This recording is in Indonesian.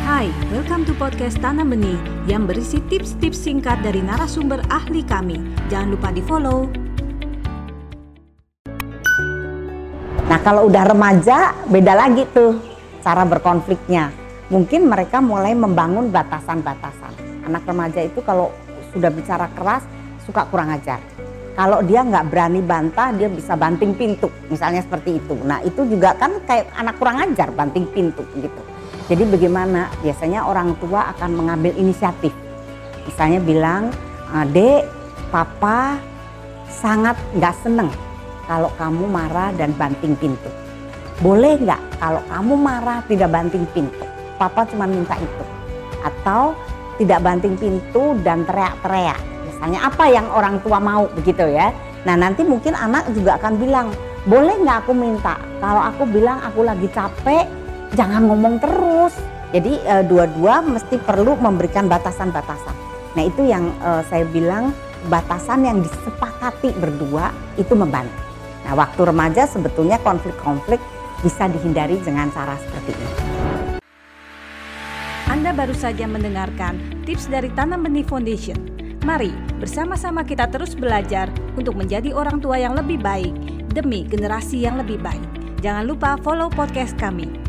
Hai, welcome to podcast Tanam Benih yang berisi tips-tips singkat dari narasumber ahli kami. Jangan lupa di-follow. Nah kalau udah remaja beda lagi tuh cara berkonfliknya. Mungkin mereka mulai membangun batasan-batasan. Anak remaja itu kalau sudah bicara keras suka kurang ajar. Kalau dia nggak berani bantah dia bisa banting pintu misalnya seperti itu. Nah itu juga kan kayak anak kurang ajar banting pintu gitu. Jadi bagaimana? Biasanya orang tua akan mengambil inisiatif. Misalnya bilang, dek, papa sangat nggak seneng kalau kamu marah dan banting pintu. Boleh nggak kalau kamu marah tidak banting pintu? Papa cuma minta itu. Atau tidak banting pintu dan teriak-teriak. Misalnya apa yang orang tua mau begitu ya. Nah nanti mungkin anak juga akan bilang, boleh nggak aku minta? Kalau aku bilang aku lagi capek, jangan ngomong terus. Jadi e, dua-dua mesti perlu memberikan batasan-batasan. Nah itu yang e, saya bilang batasan yang disepakati berdua itu membantu. Nah waktu remaja sebetulnya konflik-konflik bisa dihindari dengan cara seperti ini. Anda baru saja mendengarkan tips dari Tanam Benih Foundation. Mari bersama-sama kita terus belajar untuk menjadi orang tua yang lebih baik demi generasi yang lebih baik. Jangan lupa follow podcast kami